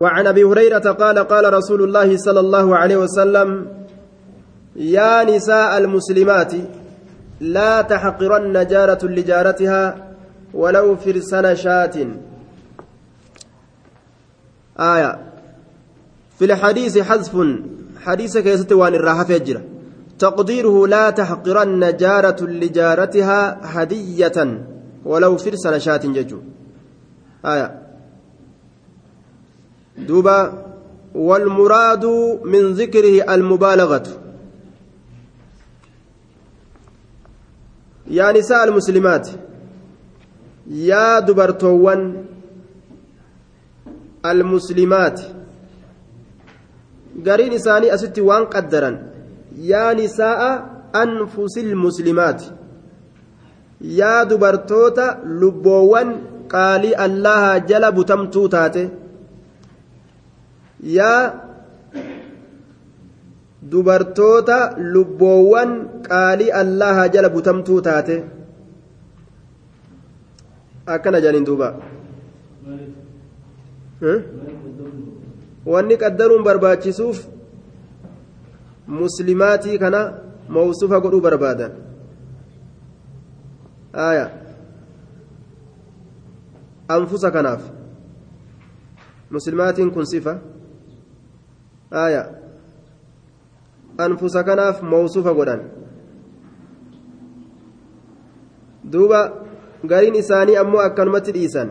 وعن أبي هريرة قال قال رسول الله صلى الله عليه وسلم يا نساء المسلمات لا تحقرن جارة لجارتها ولو فرسن شاة آية. في الحديث حذف حديث كيست وان الراحة فجرة تقديره لا تحقرن جارة لجارتها هدية ولو فرسن شاة ججو. آية. دوبا والمراد من ذكره المبالغة. يا نساء المسلمات يا دبرتوان المسلمات قرين إساني أستي وان قدرا يا نساء أنفس المسلمات. يا دبرتوتا لبوان قالي الله جل بتمتو تاتي. Yaa dubartoota lubboowwan qaalii allaha jala butamtuu taate akkana jedhaniin duuba wanni qaddaruun barbaachisuuf muslimaatii kana mawsufa godhuu barbaadan aya anfusa kanaaf muslimaatiin kun sifa aya. Anfusa kanaaf mawsuufa godhan. Duuba gariin isaanii ammoo akkanumatti dhiisan.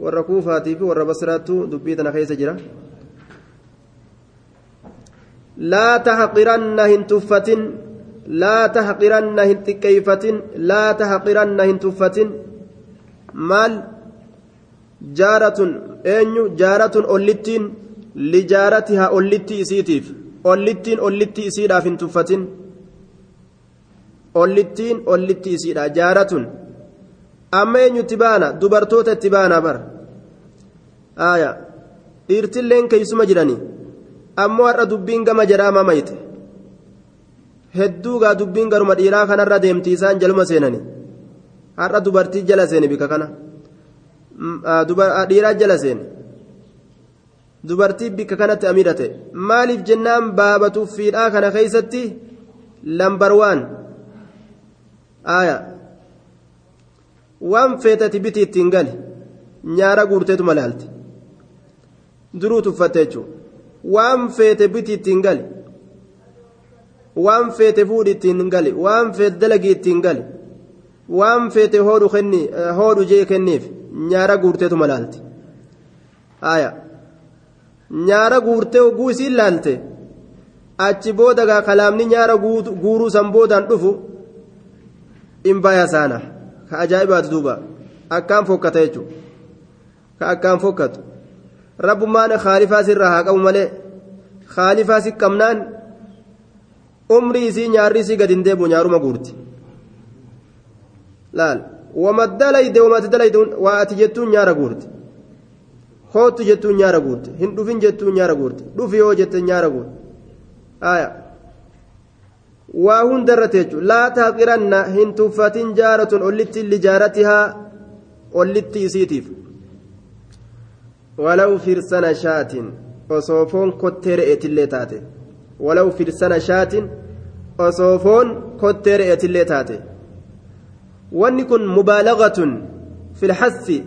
Warra kuufaatii fi warra basraattu dubbii tana keessa jira. Laa taxqiranna hin tuffatin. Laa taxqiranna hin xiqqeeyfatin. Laa taxqiranna hin tuffatin. Maal? Jaaratun eenyu? Jaaratun ollittiin lijaaratihaa ollitti isiitiif ollittiin ollitti isiidhaaf hin tuffatin. Ollittiin ollitti isiidha jaaratun amma eenyutti baana? Dubartoota itti baana bar aaya dhiirtilleen keeysuma jiranii? Ammoo har'a dubbiin gama jedhaa mamayte hedduugaa dubbiin garuma dhiiraa kanarra deemti isaan jaluma seenani har'a dubartii jala seeni bika kana? Dhiiraa jala seeni dubartii bikka kanatti amiidhate maaliif jennaan baaba tuffiidhaa kana keeysatti lambar waan waan feetati biti ittiin gali nyaara guurteetu malaalti duruu tuffatte waan feete biti ittiin gali waan feete fuudhi ittiin gali waan feete dalagii ittiin gali waan feete hoodhu hoodhu jee kenniif nyaara guurteetu malaalti aya nyaara guurtee oguu isiin laalte achi boodagaa kalaamni nyaara guuruu san boodaan dhufu in baya saana ka ajaa'ibaatu duuba akkaan fokkata jechuudha ka akkaan fokkatu rabbummaan khaalifaa sirraa haa qabu malee khaalifaa si qabnaan umrii isii nyaarri isii gadi hin deebu nyaaruma guurti laal wama dalayde wamati dalayde waa ati jettuun nyaara guurti hootu jettuun nyaara guurte hin dhufin jettuun nyaara guurte dhufi yoo jette nyaara guurte aya waa hundarratti jechuun laa taaqiranna hin tuffatin jaaratun ollitti lijaaratihaa ollitti isiitiif walaw firsana shaatin osoo foon kottee re'eetillee taate walaw firsana shaatin osoo foon kottee re'eetillee taate wanni kun mubaalaqatun filhassi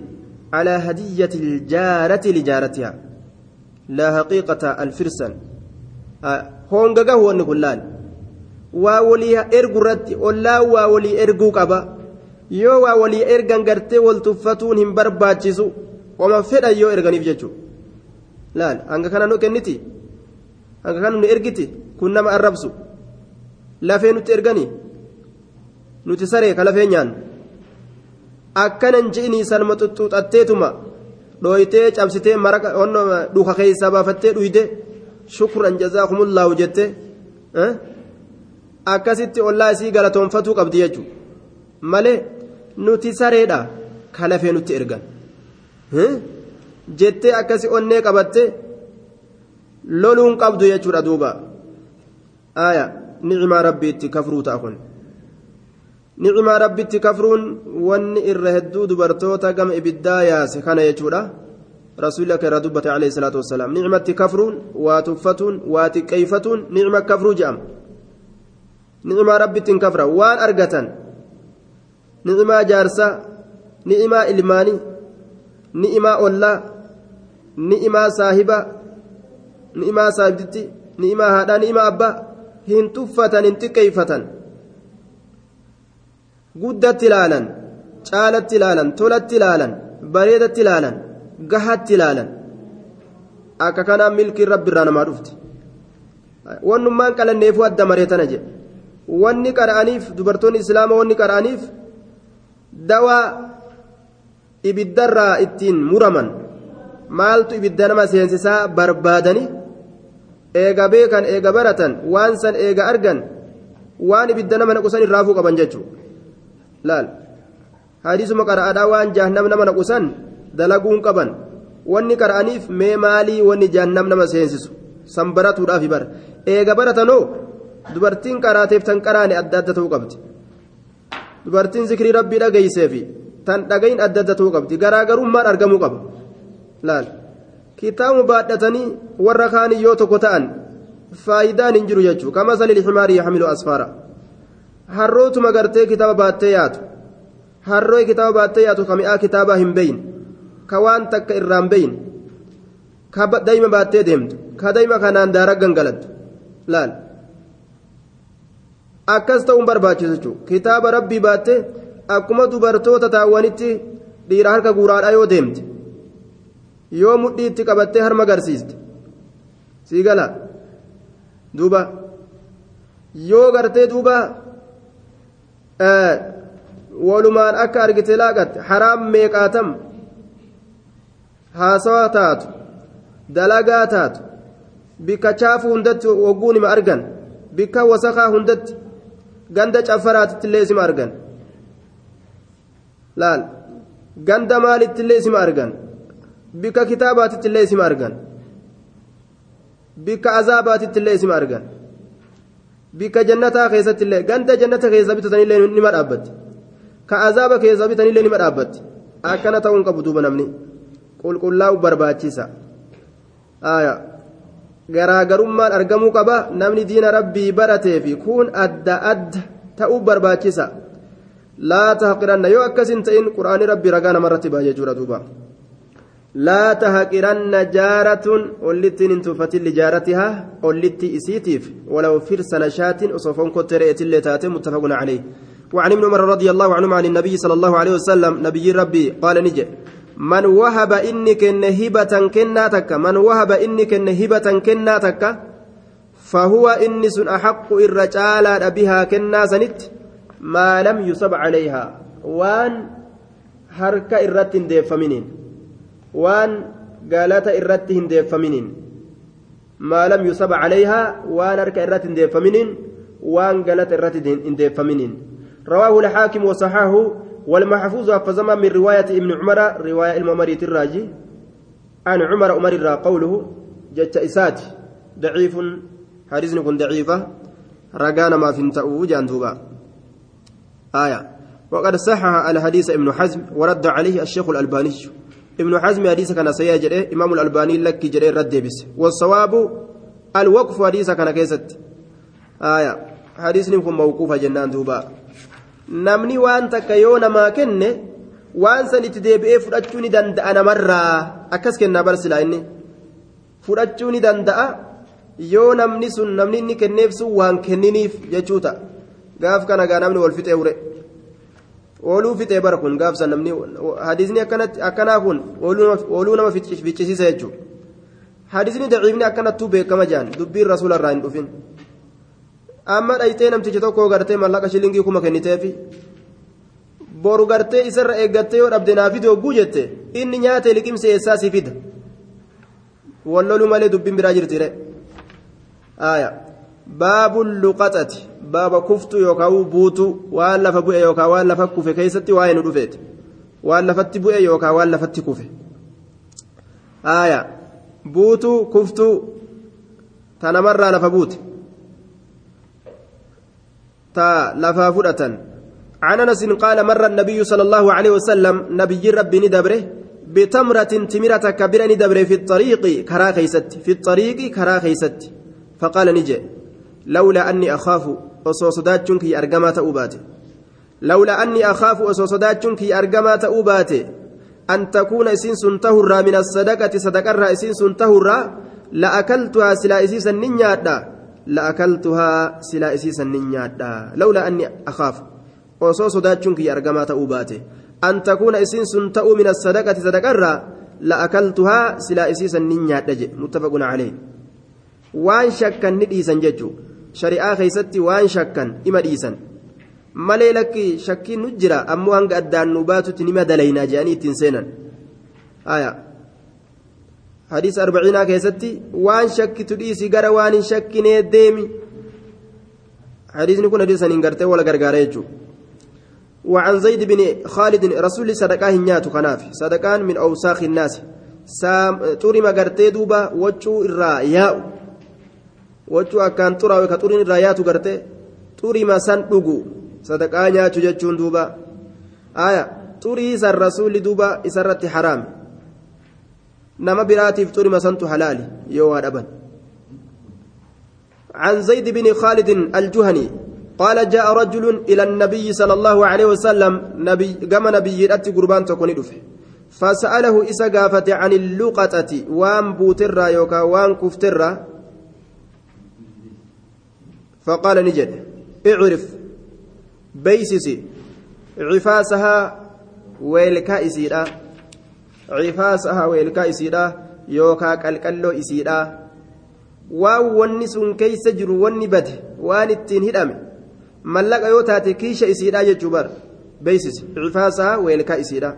على هدية الجارة لجارتها لا حقيقة الفرسان هونغا هو نقولان وولي إرجو رت ولا وولي إرجو كبا يو وولي إرجان قرتي والتفتون هم برباتشسو وما فدا يو إرجاني بججو لا أنك كان نكنتي أنك كان نرجتي كنا ما الربسو لا فين نترجاني نتسري كلا فين يان Akkanan ji'inii sanuma xuxuuxatteetuma dhooytee cabsitee maraqa dhuka keessaa baafattee dhuyde shukran jazaakumullahu jette. Akkasitti ollaa isii galatoonfatuu qabdi jechuudha malee nuti sareedha kalafee nutti ergan. Jettee akkasi onnee qabatte loluun qabdu jechuudha duuba. Aya ni'imaa rabbiitti kafruu ta'a kun. Rabbitti kafruun wanni irra hedduu dubartoota gama ibiddaa yaase kana jechuudha. رسول الله ردبت عليه الصلاة والسلام نعمة كفر واتفة واتكيفة نعمة كفر جام نعمة ربي كفرة وان أرقة نعمة جارسة نعمة إلماني نعمة أولا نعمة صاحبة نعمة صاحبتي نعمة هذا نعمة أبا هنتفة هنتكيفة guddatti ilaalan caalatti ilaalan tolatti ilaalan bareedatti ilaalan gahatti ilaalan. Akka kanaan milkiin rabbi irraa namaa dhufti. Wannummaan qalanneefuu adda mareetana jedhe. Wanni qara'aniif dubartoonni islaamaa wanni qara'aniif dawaa ibiddarraa ittiin muraman maaltu ibidda nama seensisaa barbaadanii eega beekan eega baratan waan san eega argan waan ibidda nama naqusan irraafuu qaban jechuudha. Laal hadiisuma qara'aadhaa waan jahannam nama naqusan dalaguun qaban wanni qara'aniif mee maalii wanni jahannam nama seensisu san baratuudhaafi bara eega baratanoo dubartiin qaraateef tan qaraane adda adda ta'uu qabdi dubartiin zikrii rabbii dhageeyseefi tan dhagayin adda adda ta'uu qabdi garaagarummaan argamuu qaba laal kitaabuma baadhatanii warra kaanii yoo tokko ta'an faayidaan hin jiru jechuu kama salil ximaarii yaxmilu harrootuma gartee kitaaba baattee yaatu. Harroo kitaaba baattee yaatu ka mi'aa kitaabaa hin beyin. Ka waan takka irraan beyin. Ka dayma baattee deemtu. Ka dayma kanaan daara gangalattu. Laal. Akkas ta'uun barbaachisu jechuudha kitaaba rabbii baattee akkuma dubartoota taawwanitti dhiira harka guuraadhaa yoo deemte yoo mudhii itti qabattee harma agarsiiste sii gala. Duuba. Yoo gartee duuba. Walumaan akka argite laaqatte haraam meeqaatam haasawaa taatu dalagaa taatu bikka chaafu hundatti wagguun ima argan bikka wasakaa hundatti ganda caffaraatitti illee isima argan laal ganda maalitti illee isima argan bikka kitaabaatitti isima argan bikka azaabaatitti isima argan bikka jannataa keessatti illee ganda jannata keessa bitatanii illee nima dhaabbatti ka azaaba keessa bitanii illee nima dhaabbatti akkana ta'uun qabu duuba namni qulqullaa'u barbaachisa garaagarummaan argamuu qaba namni diina rabbii baratee fi kun adda adda ta'uu barbaachisa laa tahqiranna yoo akkasin ta'in quraanii rabbii ragaa namarratti ba'a jechuudha duuba. لا تهقرن جارة ولتين انتفت لجارتها ولتي إسيتيف ولو فرس نشات أصفون كتريت اللي تاتي متفق عليه. وعن ابن عمر رضي الله عنهما عن النبي صلى الله عليه وسلم نبي ربي قال نجي من وهب إنك هبة كناتك من وهب إنك هبة كناتك فهو إنس أحق الرجال بها كناسنت ما لم يصب عليها. وان irratti hin deeffaminiin waan galata irratti hin deeffaminiin maa lam yusaba calayhaa waan harka irratti hin deeffaminiin waan galata irratti hin deeffaminiin رواه الحاكم وصححه والمحفوظ فزما من رواية ابن عمر رواية الممري الراجي عن عمر عمر الرا قوله جت إسات ضعيف كن ضعيفة رقانا ما فنتأو جانتوبا آية وقد صحح الحديث ابن حزم ورد عليه الشيخ الألباني ابن حزم حديث كان سيجري إمام الألباني لك جري رد بس والصواب الوقف حديث كان كيست آية حديث نكون موقوفة جنان دوبا san itti deebi'ee fudhachuu ni danda'a namarraa akkas kennaa barsilaa inni fudhachuu ni danda'a yoo namni sun namni inni kenneef sun waan kenniniif jechuu ta'a gaaf kana gaa namni wal fixee ure ooluu fixee bara kun gaafsan namni hadiisni akkanaa kun ooluu nama ficcisiisa jechuudha hadiisni daciifni akkanattuu beekama jaan dubbiin rasuula irraa hin dhufin. amma dhayitee namtichi tokko gartee mallaqa shilingii kuma kenniteefi boru gartee isarra eeggattee yoo dhabde naa fide hogguu jette inni nyaate liqimsi eessaa si fida wallolu malee dubbiin biraa jirtire aya yookaan buutu waan lafa bu'e yookaan waan lafa kufe keessatti waa'ee nu dhufeeti waan lafatti bu'e yookaan waan lafatti kufe aya buutu kuftu tanamarraa lafa buute تا لفا فرة عن انس قال مر النبي صلى الله عليه وسلم نبي ربي ندبره بتمرة تمرة كبيرة دبر في الطريق كرا خيست في الطريق كرا خيست فقال نجي لولا أني أخاف أصوصدات كي أرقما تأوباتي لولا أني أخاف أصوصدات كي أرقما تأوباتي أن تكون إسين سنتهر من الصدقة صدقة إسين سنتهر لأكلتها سلا إسيسا نيادا لأكلتها سلا إسيسا نيادا لولا أني أخاف أصوصدات كي أرقما تأوباتي أن تكون إسين سنتأو من الصدقة صدقة لأكلتها سلا إسيسا نيادا متفق عليه. waan shakkan ni dhiisan jechuun shari'aa keessatti waan shakkan ima dhiisan malee lakki shakkiin nu jira ammoo hanga addaan nu baatutti nima dalaynaa jedhanii ittiin seenan hadiis arbaciinaa keessatti waan shakkitu dhiisi gara waan hin shakkinee deemi hadiisni kun hadiisan hin gartee wal gargaara jechuudha. وعن زيد بن خالد رسول صدقاه هنيات خناف صدقان من أوساخ الناس سام توري ما قرتي دوبا وجو wachuu akkaan xuraa'e ka xuriin irraa yaatu garte xurima san dhugu sadaqaa nyaachuu jechuun duuba aya xurii san rasuulli duuba isarratti haraami nama biraatiif xurima santu halaali yoo waa dhaban عن زيد بن خالد الجهني قال جاء رجل إلى النبي صلى الله عليه وسلم نبي قام نبي أتي قربان تكون دفه فسأله إسا قافة عن اللقطة وان بوترا يوكا وان كفترا فقال نجد اعرف بيسسي عفاسها ويلكا إسيدا عفاسها ويلكا إسيدا يوكا كالكالو إسيدا waan wanni sun keeysa jiru wanni bade waan ittiin hidhame mallaqa yoo taate kiisha isiidha jechuu bar beeysisi cifaasaha weelkaa isiidha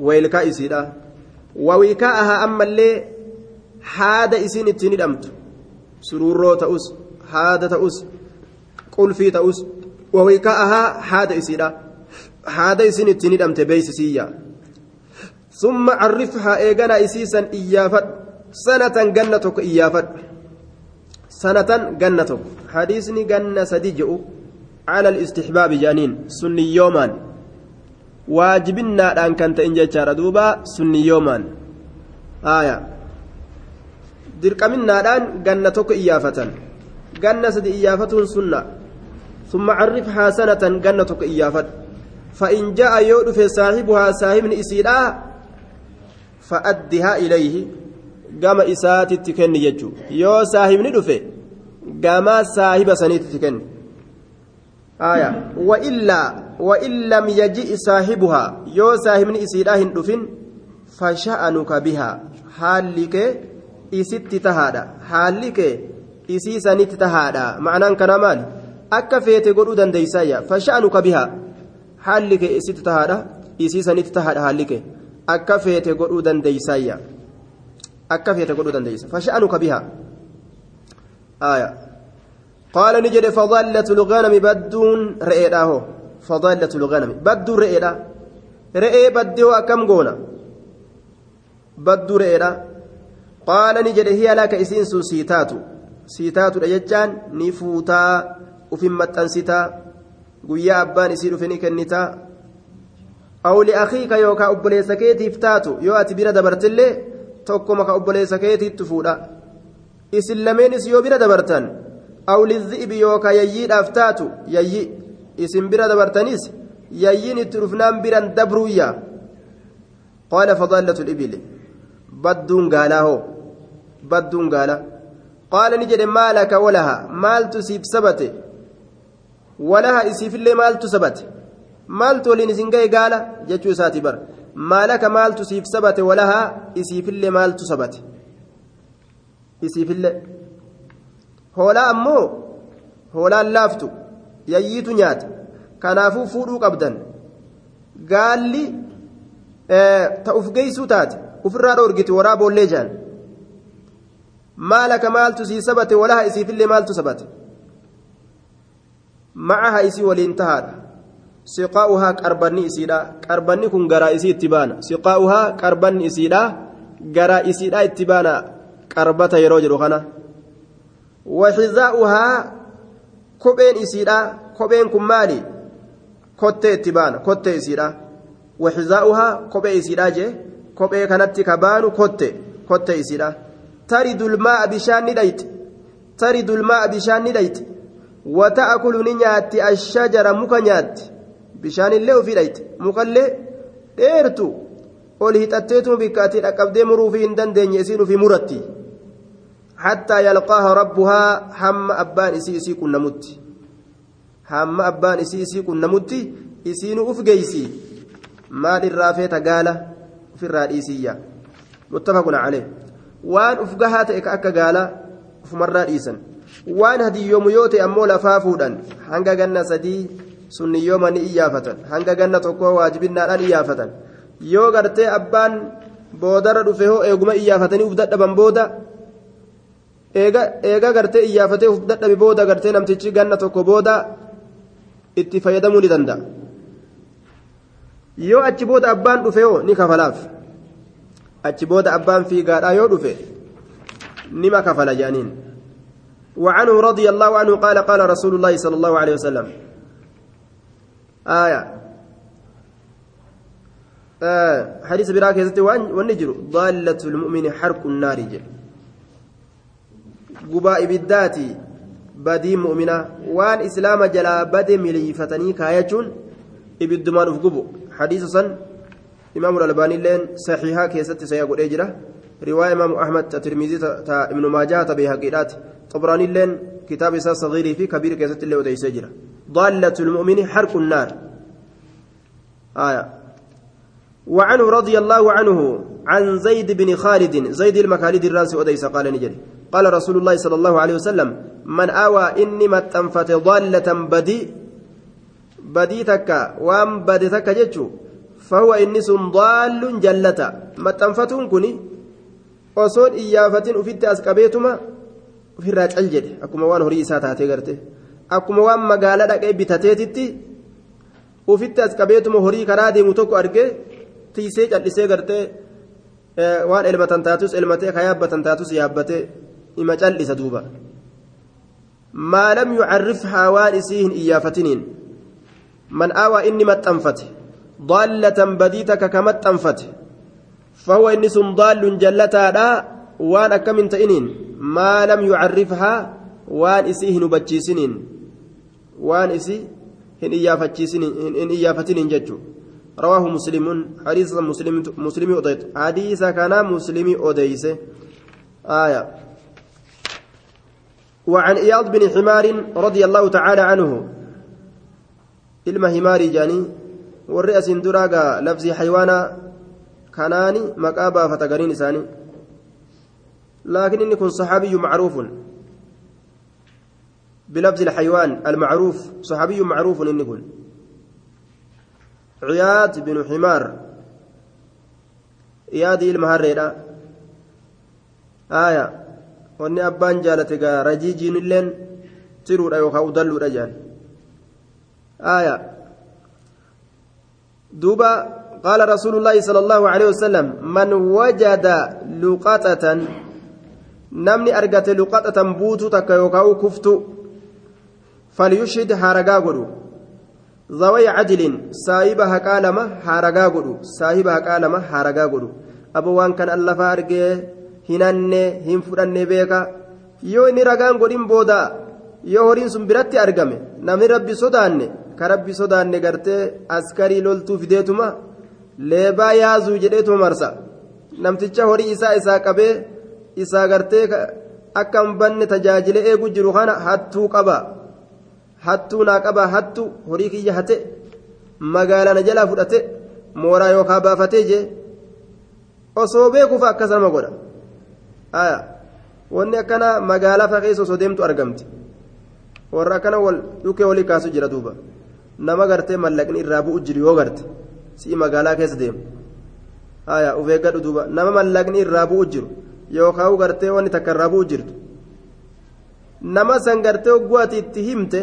weelkaa isiidha wawiikaa'aha ammallee haada isiin ittiin hidhamtu suruurroo ta'us haada ta'us qulfii ta'us wawiikaa'ahaa haada isiidha. Haada isiin ittiin hidhamte beeysisiyya ثم عرفها إيجانا إسيسا إيافت سنة جنة إيافت سنة جنة حديثني جنة سديجؤ على الاستحباب جانين سني يوما واجبنا أن كنت إن جتشار دوبا سني يوما آية دركمنا الآن جنة إيافة جنة سدي إيافة سنة ثم عرفها سنة جنة إيافت فإن جاء يؤد في صاحبها صاحب إسيرا فأدها إليه gama isaatitti kenni jechuun yoo saahibni dhufe gama saahiba saniitti kenni lam yaji saahibuhaa yoo saahibni isiidhaa hin dhufin fasha'anuka bihaa haalli kee isitti tahaadha haalli kee isii sanitti tahaadha ma'anaan kana maali akka feete godhuu dandeeysayya fasha'anuka bihaa haalli kee isitti tahaadha isii sanitti tahaadha haalli kee akka feete godhuu dandeeysayya akka feete godhuu dandeeysa fasha'anuka bihaa aya qaala ni jedhe fadallatu lganami badduun re'eedha ho fadallatu lganami badduun re'eedha re'ee badde hoo akkam goona badduu re'eedha qaala ni jedhe hiya laka isiin sun sii taatu sii taatudha jechaan ni fuutaa ufin maxxansitaa guyyaa abbaan isii dhufe ni kennitaa aw liakiika yookaa obboleessa keetiif taatu yoo ati bira dabartillee tokkoma ka obboleessa keetiitti fuudha isin lameenis yoo bira dabartan aw lizi'ibi yookaa yayyiidhaaf taatu yayyi isin bira dabartanis yayyiin itti dhufnaan biran dabruuyya qaala fadaallatu libili badduun gaalaa hoo badduun gaala qaala ni jedhe maalaka walaha? Maaltu siif sabate? Walaha isiifillee maaltu sabate? Maaltu waliin isin ga'e gaala? jechuu isaati bara. Maalaka maaltu siif sabate? Walahaa isiifillee maaltu sabate? Isiifillee hoolaa ammoo? Hoolaan laaftu yayyiitu nyaata kanaafuu fuudhuu qabdan. Gaalli ta'uf geeysuu taate ufirraa dhoorgiti waraa boollee jaan sabate walaha isiifillee maaltu sabate macaha isii waliin tahaadha siqaa'uhaa qarbanni isiidha qarbanni kun garaa isii itti baana siqaa'uhaa qarbanni isiidha garaa isiidha itti baana qarbata yeroo jedhu kana waxizaa'uhaa kopheen isiidha kopheen kun maali kottee itti baana kottee isiidha وحذاؤها كوبي إسيراجي كوبي كانت كبان كوتي كوتي إسيرا ترد الماء بشان نديت ترد الماء بشان نديت وتأكل نيات الشجر مكنيات بشان الله في ديت مكلي ديرتو ol hixatteetuma bikka ati dhaqqabdee muruufi hin dandeenye isiin ufi muratti hattaa yalqaaha rabbuhaa hamma abbaan isii isii qunnamutti hamma abbaan isii isii qunnamutti isiinu uf geeysi maal irraa feeta gaala ofirraa dhiisiyya muttafaqun calee waan uf gahaa ta'e ka akka gaala ufumarraa dhiisan waan hadiyyoomu yoo ta'e ammoo lafaa fuudhan hanga ganna sadii sunniyyooma ni iyyaafatan hanga ganna tokko waajibinnaadhaan iyyaafatan yoo gartee abbaan boodarra dhufe hoo eeguma iyyaafatanii uf dadhaban booda eega gartee iyyaafatee uf dadhabe booda gartee namtichi ganna tokko booda itti fayyadamuu ni danda'a yoo achi booda abbaan dhufe hoo ni kafalaaf achi booda abbaan fiigaadhaa yoo dhufe nima kafala jedhaniin وعنه رضي الله عنه قال قال رسول الله صلى الله عليه وسلم آية آه حديث براك يزتي والنجر ضالة المؤمن حرق النار قباء بالذات بدي مؤمنة وان إسلام جلا بدي مليفتني كايتون إبدمان أفقبو حديث صن إمام الألباني لين صحيحة كيست سيقول إجرة رواية إمام أحمد الترمذي تا ابن ماجه تبيها قيرات طبراني لين كتاب صغير في كبير كيست اللي ودي سجرة ضالة المؤمن حرق النار. آية. وعنه رضي الله عنه عن زيد بن خالد زيد المخالد الراس وديس قال نجري. قال رسول الله صلى الله عليه وسلم من آوى إني تنفت ضالة بدي بدي تكا وأم بدي تكا جتشو فهو إنس ضال جلتا ما تنفتون كني osoon iyyaafatin ufitti as qabeetuma ofirraa cal jedhe akkuma waan horii isaa taatee garte akkuma waan magaalaa dhaqee bitateetitti ufitti as qabeetuma horii karaa deemu tokko argee tiisee callisee gartee waan elmatan taatus elmatee ka yaabbatan taatus yaabbatee ima callisa duuba maa lam yucarrifhaa waan isii hin iyyaafatiniin man aawaa inni maxxanfate daallatan badiitaka ka maxxanfate فهو إني ضال جلتها وان أكمن تئنين ما لم يعرفها وان إسيه نبجيسنين وان إسي هن إيافتشيسنين هن إيافتنين ججو رواه مسلم حديث مسلم مسلم أديت حديث كان مسلم أديس آية وعن إياض بن حمار رضي الله تعالى عنه إلما هماري جاني والرئس دراغا لفظ حيوانا كناني مقابا فتقرين إساني لكن إني كن صحابي معروف بلفظ الحيوان المعروف صحابي معروف إني كن عياد بن حمار إيادي المهريرة آية wanni abbaan jaalate gaa rajiijiin illeen tiruudha yookaan udalluudha jaan. Sala allahu aleyhi wasalam man wajada luqaxatan namni argate luqaxatan buutuu takka yookaan kuftu falyushhid haaragaa godhu zaway cadilin saahiba haqaa lama haaragaa godhu saahiba haqaa lama haaragaa godhu abo waan kan allafaa argee hinanne hin fudhanne beeka yoo inni ragaan godhin booda yoo horiin sun biratti argame namni ka rabbi sodaanne gartee askarii loltuu fideetuma leebaa yaazuu jedheetuma marsa. Namticha horii isaa isaa qabee isaa gartee akka hin banne tajaajile eegu jiru kana hattuu qaba. Hattuu naa qaba hattu horii kiyya hate magaalaa na jalaa fudhate mooraa yookaan baafatee jee osoo beekuuf akkas nama godha. wanni akkana magaalaa faa keessa osoo deemtu argamti. Warra akkana wal dhukee walii kaasu jira duuba nama gartee mallaqni irraa bu'u jiru yoo garte si'i magaalaa keessa deemu. Aya uf eeggadhu duuba nama mallaqni irraa bu'u jiru yookaan gartee wanni takka irraa bu'u jirtu. Nama san gartee hogguu ati itti himte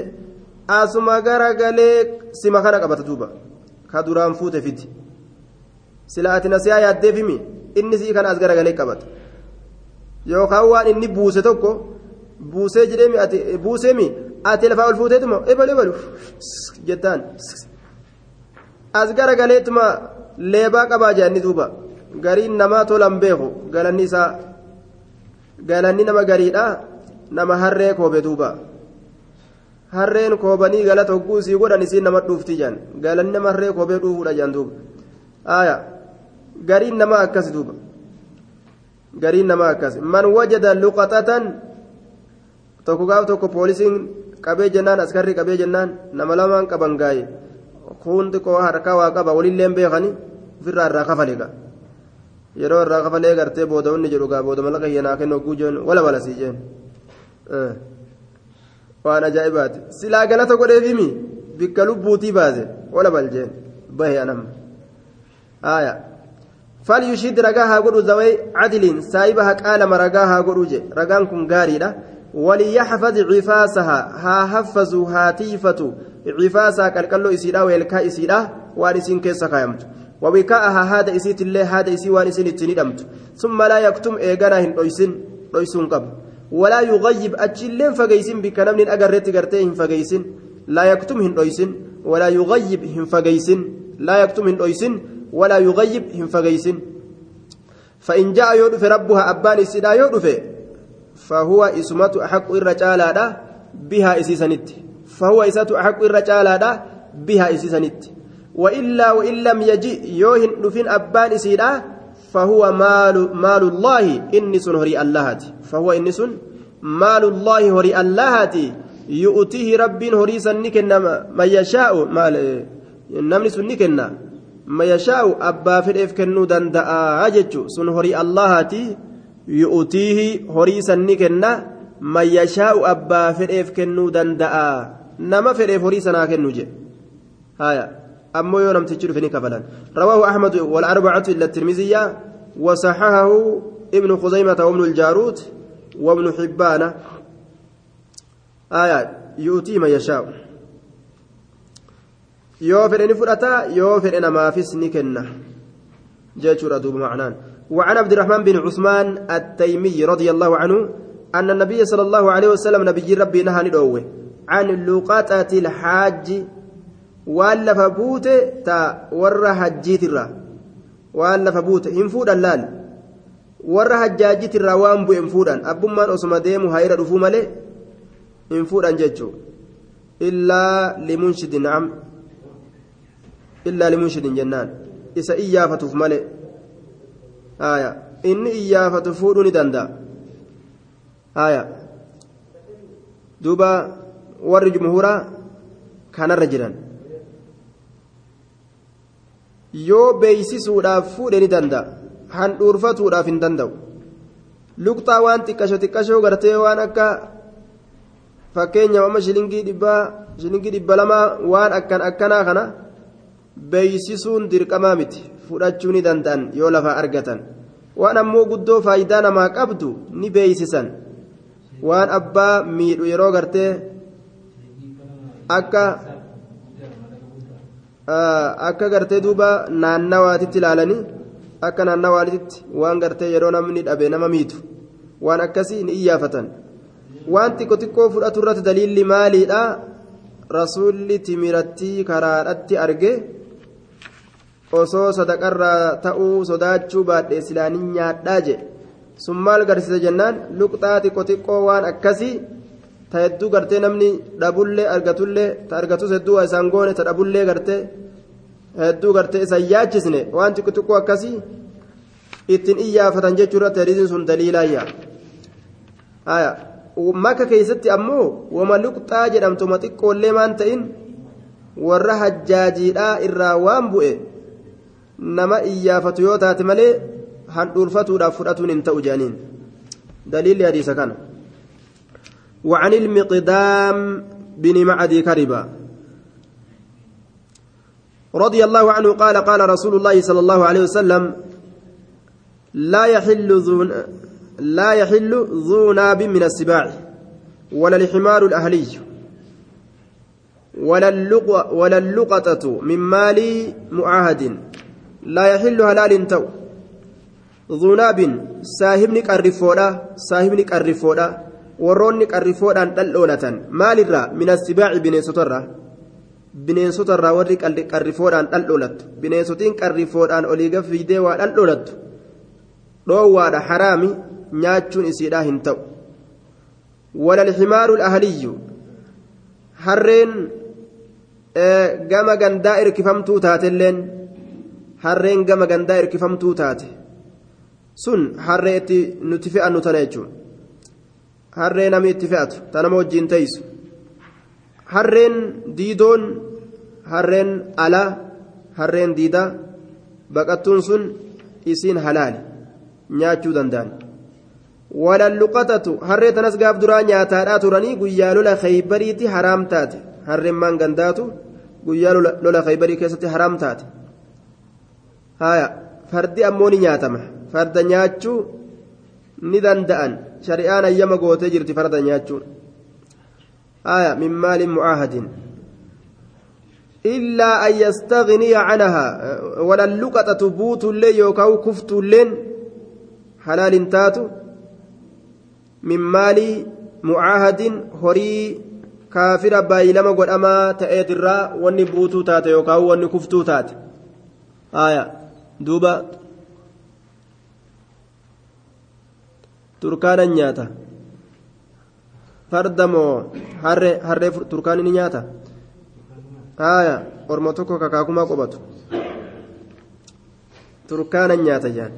asuma garagalee sima kana qabata duuba. Ka duraan fuute fiti. Sila ati nasiyaa yaaddeef himi inni si'i kana as garagalee qabata. yookaan waan inni buuse tokko buusee jedhee ati buusee mi ati lafaa ol fuuteetuma ebalu ebalu jettaan. As garagaleetuma leebaa qabaa jedhani duuba. Gariin namaa tolan beeku. Galanni isaa galanni nama gariidha. Nama harree koobe duuba. Harreen koobanii galata hogguu isii godhan isiin nama dhuufti jedhan galanni nama harree koobee dhuufuudha jedhan duuba. Aayaa gariin namaa akkas duuba. Gariin namaa akkas man wajada luqaxatan tokko gaaf tokko poolisiin qabee jennaan askarri qabee jennaan nama lamaan qaban gaaye kun xiqqoo harkaa waa qaba walillee beekani ofirraa irraa kafale gaa yeroo irraa kafalee gartee booda inni jedhu gaa booda mallaqa hiyyanaa kennu hogguu jeen wala balasii jeen waan ajaa'ibaati silaa galata godheefimi bikka lubbuutii baase wala baljeen bahe anamma aayaa فليشهد رجاها قدو ذوي عدل سايبها قال مرجاها قدو جي رجان كن غاريدا وليحفظ عفاسها. ها حفظوا هاتيفة عفاسها كالكلو إسيدا ويلكا إسيدا وارسين كيسا كايمت وبكاءها هذا إسيت الله هذا إسي وارسين التندمت ثم لا يكتم إيغانا هن رويسين رويسون قبل ولا يغيب أجلين فقيسين بكنمن أقررت قرتين فقيسين. لا يكتم هن رويسين ولا يغيب هن فقيسين. لا يكتم هن رويسين ولا يغيب هم فغيسن فإن جاء يودف ربها أبان السدا يودف. فهو اسمة أحق الرجال بها إسيسنت فهو إسات أحق الرجال بها إسيسنت وإلا وإن لم يجي يوهن نفين أبان إسيدا فهو مال مال الله إنس هري الله فهو إنس مال الله هري الله يؤتيه رب هري سنكن ما يشاء مال نمني ma yashaa'u abbaa fedheef kennuu danda'a jechu sun horii allahaati kenna man yashaa'u abbaa fedheef kennuu danda'a nama fedheef horii sanaa kennu je haya ammoo yoo namtichi dhufe ni kafalan rawaahu ahmadu walarbacatu illa tirmiziyya وصححه ابن خزيمة وابن الجارود وابن حبان آيات يؤتي من يشاء fedhe ni fudhata yoo fedhe namaafis ni kenna jechuudha duuba macnaan وعن عبد الرحمن بن عثمان التيمي رضي الله عنه أن النبي صلى الله عليه وسلم نبي ربي نهى ندوه عن لقطة الحاج والف بوت تا ور حجيت الرا. والف بوت انفود اللال. ور حجاجيت الرا وان بو انفودان أبمان أسما ديمو هايرا دفو مالي انفودان جيتشو إلا لمنشد نعم. illaa limunshidin jennaan isa iyyaafatuuf malee haya inni iyyaafatu fuudhuu ni danda'a haya duuba warri jumhuuraa kanarra jiran yoo beeysisuudhaaf fuudhe ni danda'a handhuurfatuudhaaf hin danda'u luqxaa waan xiqqasho xiqqashoo gartee waan akka fakkeenyaaf amma shilingii dhibbaa shilingii dhibba lamaa waan akkan akkanaa kana beeysisuun dirqamaa miti fudhachuu ni danda'an yoo lafaa argatan. Waan ammoo guddoo faayidaa namaa qabdu ni beeysisan waan abbaa miidhu yeroo gartee akka akka gartee duuba naannawaatitti ilaalanii akka naannawaatitti waan gartee yeroo namni dhabe nama miitu. Waan akkasii ni iyyaafatan. Waan xiqqoo xiqqoo fudhatu irratti daliilli maaliidha? Rasuulli timirattii karaadhatti arge osoo sadaqarraa ta'uu sodaachuu baadhee silaanii nyaadhaa je sun maal garsiisa jennaan? Luqxaa xiqqoo xiqqoo waan akkasii ta hedduu gartee namni dhabullee argatullee ta argatus hedduu isaan goone ta dhabullee gartee hedduu gartee isan yaachisne waan xiqqoo xiqqoo akkasii ittiin iyyaafatan jechuu irratti hadiisiin sun daliilaayya. Maka keessatti ammoo wama luqxaa jedhamtuma xiqqoollee maan ta'in warra hajjaajiidhaa irraa waan bu'e nama iyyaafatu yoo taate malee handhuurfatuudhaaf fudhatuun hin ta'u jedhaniin daliilli hadiisa kana. وعن المقدام بن معدي كربا رضي الله عنه قال قال رسول الله صلى الله عليه وسلم لا يحل ذو لا يحل ذو ناب من السباع ولا الحمار الأهلي ولا اللقطة من مال معاهد لا يحل هلال تو ذو ناب ساهبني قرفودا ساهبني قرفودا warroonni qarrifoodhaan dhal'oolatan maalirraa min assibaaci bineensotarraa bineensota irraa warri qarrifoodhaan dhaldholattu bineensotiin qarrifoodhaan olii gafiidee waa dhaldholattu dhoowwaadha haraami nyaachuun isiidhaa hin ta'u walalximaaru ahliyyu harreen gama gandaa irkifamtuu taatelleen harreen gama gandaa irkifamtuu taate. Sun harree itti nuti fe'annu tana jechuun. Harree namni itti fe'atu tanama wajjiin teessu. Harreen diidoon harreen alaa harreen diidaa baqattuun sun isiin halaali nyaachuu danda'an. Walalluqatatu harree tanas gaaf duraa nyaataadhaa turanii guyyaa lola keeybariitti haraam taate. Harreen maan gandaatu guyyaa lola keeybarii keessatti haraam taate fardi ammoo ni nyaatama. Farda nyaachuu ni danda'an. Shari'aan ayyama gootee jirti farda nyaachuun. Haya min maalin mucaahadin illaa an yastaghniya canhaa walalluqaxatu buutullee yookaan kuftulleen halaalin taatu? Min maalii mucaahadin horii kaafira baay'ilama godhamaa ta'eetirraa wanni buutuu taate yookaan wanni kuftuu taate? Haya duuba. Turkaanan nyaata. Farda moo harree harree turkaan ni nyaata? Haya orma tokko kakaakumaa qobatu. Turkaanan nyaata jaan.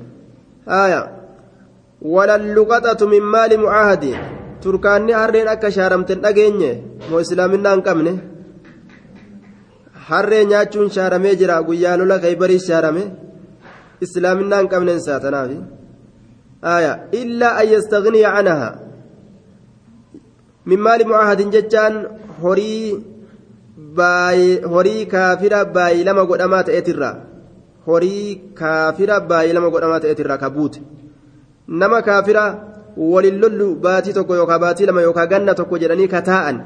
Haya walalluqaxatu min maali mucaahadi turkaanni harreen akka shaaramten dhageenye moo islaaminaa hin qabne? Harree nyaachuun shaaramee jira guyyaa lola kaybarii shaarame islaaminaa hin qabnen saatanaafi aya illaa an yastaghniya canhaa min maali mucaahadin jechaan horii horii kaafira baay'ilama godhamaa ta'eetirraa horii kaafira baay'ilama godhamaa ta'eetirraa ka buute nama kaafira walin lollu baatii tokko yookaan baatii lama yookaan ganna tokko jedhanii kataa'an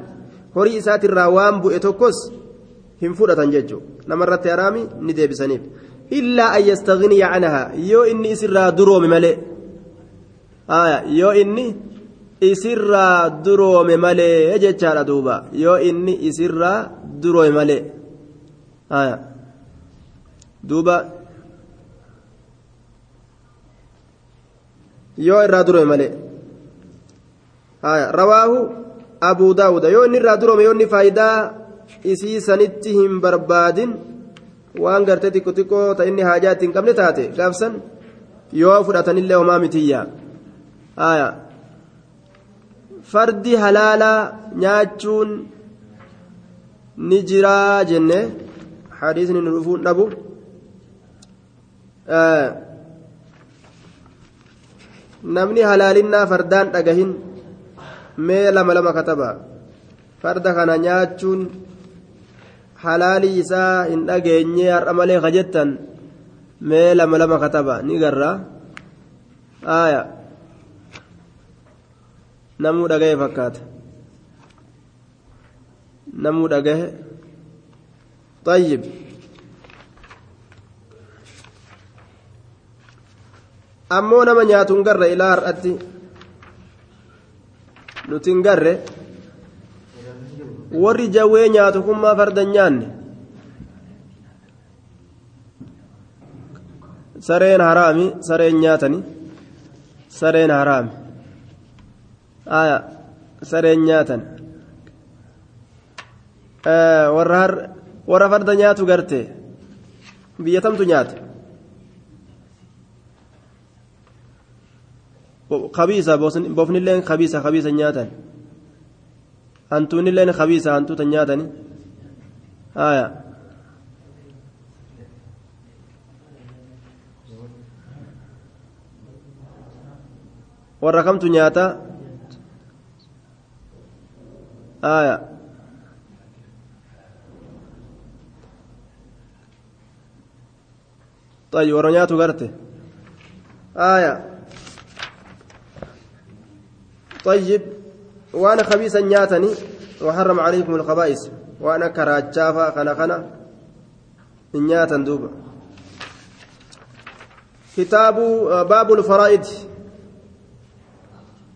horii isaatirraa waan bu'e tokkos hin fudhatan jechuudha namarratti haraami ni deebisaniif illaa an yastaghniya canhaa yoo inni isirraa duroome malee yoo inni isirraa duroome malee jechaadha duuba yoo inni isirraa duroome malee duuba yoo irraa duroome malee rawaahu abuu daawuda yoo inni irraa duroome yoo inni faayidaa isii sanitti hin barbaadin waan gartee xiqqoo xiqqoo ta inni haajaa ittiin qabne taate gaafsan yoo fudhatanillee homaa mitiyyaa aya fardi halaalaa nyaachuun ni jiraa jenne hadiisni nu dhufuun dhabu namni halaalinnaa fardaan dhagahin mee lama lama kataba farda kana nyaachuun halaalii isaa hin dhageenye har'a malee kajettan mee lama lama kataba ni garra aya namuu dhagahe fakkaata namuu dhagahe طيب ammoo nama nyaatu hin garre ilaa har'atti nuti hin garre warri jawwee nyaatu kun maa farda nyaanne? Sareen haraami sareen nyaatani. Sareen haraami. Sareen nyaatan warra farda nyaatu garte. Biyya tamtu nyaata kabiisa bofnilleen kabiisa kabiisa nyaatan hantuunilleen kabiisa hantuuta nyaatani aya warra kamtu nyaata aya طيب warra nyaatu garte aya طيب وأنا خبيثا نياتني وحرم عليكم الخبائث وأنا كراجافا خنا خنا نياتا دوبا. كتاب باب الفرائض.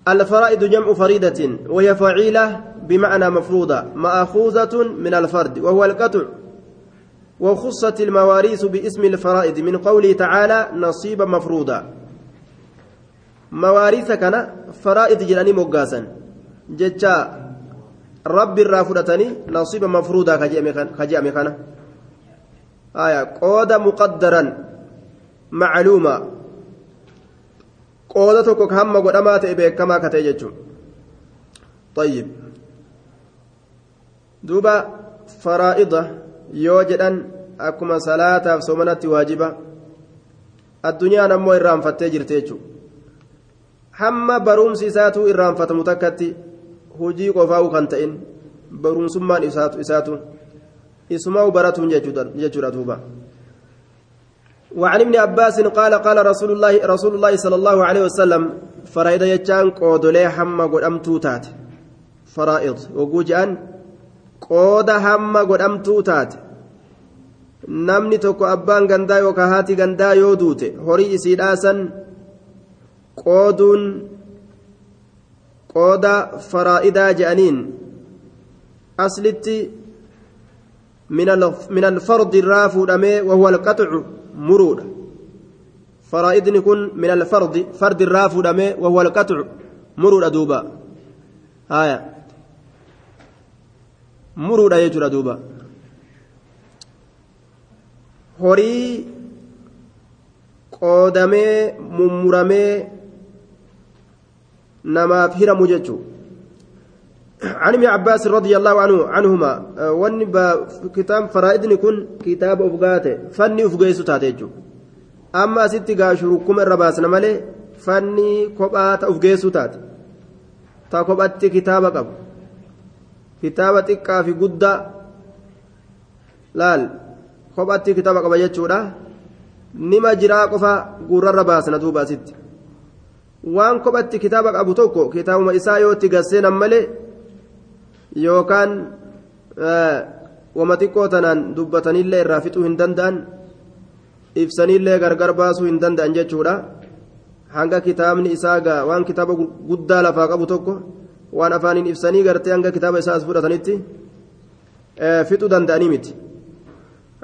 الفرائض جمع فريدة وهي فعيلة بمعنى مفروضة مأخوذة من الفرد وهو القطع. وخصت المواريث باسم الفرائض من قوله تعالى نصيبا مفروضا. مواريث كان فرائض جلاني مقاسا. جتشا رب الرافضتني نصيبا مفروضا كجأمي كان آية قود مقدرا معلومة qooda tokko hamma godhamaa ta'e beekamaa ka ta'e jechuun طيب duuba faraa'ida yoo jedhan akkuma salaataaf soomanatti waajiba addunyaan ammoo irraanfattee jirte jechuudha hamma barumsi isaatu irraanfatamu hujii qofaa'u kan ta'in barumsummaan isaatu isumaa baratuun jechuudha duuba. وعن ابن عباس قال قال رسول الله رسول الله صلى الله عليه وسلم فرائد يجان قودلي حما قد أمتو تات فرائض وقوجان قود حما قد أمتو تات namni tokko abbaan gandaa yookaan haati gandaa yoo duute horii isiidhaasan qooduun qooda faraa'idaa je'aniin aslitti min alfardi irraa fuudhamee wahuwa alqaxcu muruudha faraa'idni kun min alfardi fardi irraa fuudhamee wahuwa alqaxcu muruudha duuba haya muruudha jechuudha duuba horii qoodamee mummuramee namaaf hiramu jechuudha عن ابن عباس رضي الله عنه عنهما وان كتاب فرائدني كن كتاب افغاته فني افغيسو تاتيجو. أما ست غاشركم الرباسنا مالي؟ فني كوبات افغيسو تات. تا كوبات كتابه قب كتابه تقا في غدا لال كوبات كتابه قب يجودا نما جرا قفا غورر رباسنا دوبا ست waan kophatti kitaaba qabu tokko kitaabuma isaa yoo itti gasseenan malee yookaan wama xiqqoo tanaan dubbatanillee irraa fixuu hin danda'an ibsanillee gargar baasuu hin danda'an jechuudha hanga kitaabni isaa gaa waan kitaaba guddaa lafaa qabu tokko waan afaaniin ibsanii gartee hanga kitaaba isaa as fudhatanitti fixuu danda'anii miti.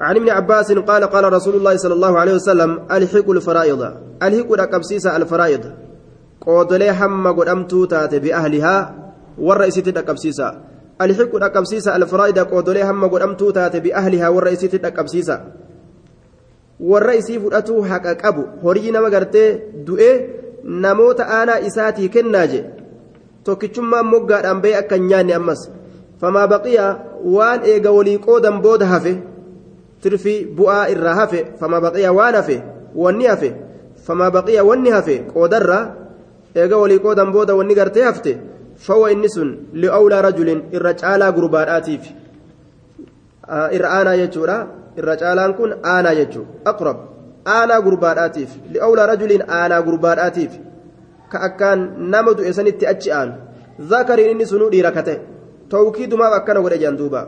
عن ابن عباس قال قال رسول الله صلى الله عليه وسلم الحق الفرائض الحق الأقبسيس الفرائض قودلي حم قدمتو تات بأهلها والرئيسة الأقبسيسة الحق الأقبسيسة الفرائض قودلي حم قدمتو تات بأهلها والرئيسة الأقبسيسة والرئيسي فؤتو حق أبو هورينا مغرتي دوئي namoota aanaa isaatii kennaaje tokkichummaan moggaadhaan ba'e akka hin nyaanne ammas famaa baqiya waan eega walii qoodan booda hafe tirfii bu'aa irraa hafe famaa baqiya waan hafe wanni hafe famaa baqiya wanni hafe qoodarraa eega walii qoodan booda wanni gartee hafte fawa inni sun li'awlaa rajulin irra caalaa gurbaadhaatiif irra aanaa jechuudha irra caalaan kun aanaa jechuu aqrab aanaa gurbaadhaatiif li'awlaa rajulin aanaa gurbaadhaatiif ka akkaan nama du'e sanitti achi aanu zakariin inni sunuu dhiira kate tawkiidumaaf akkana godhe jedhan duuba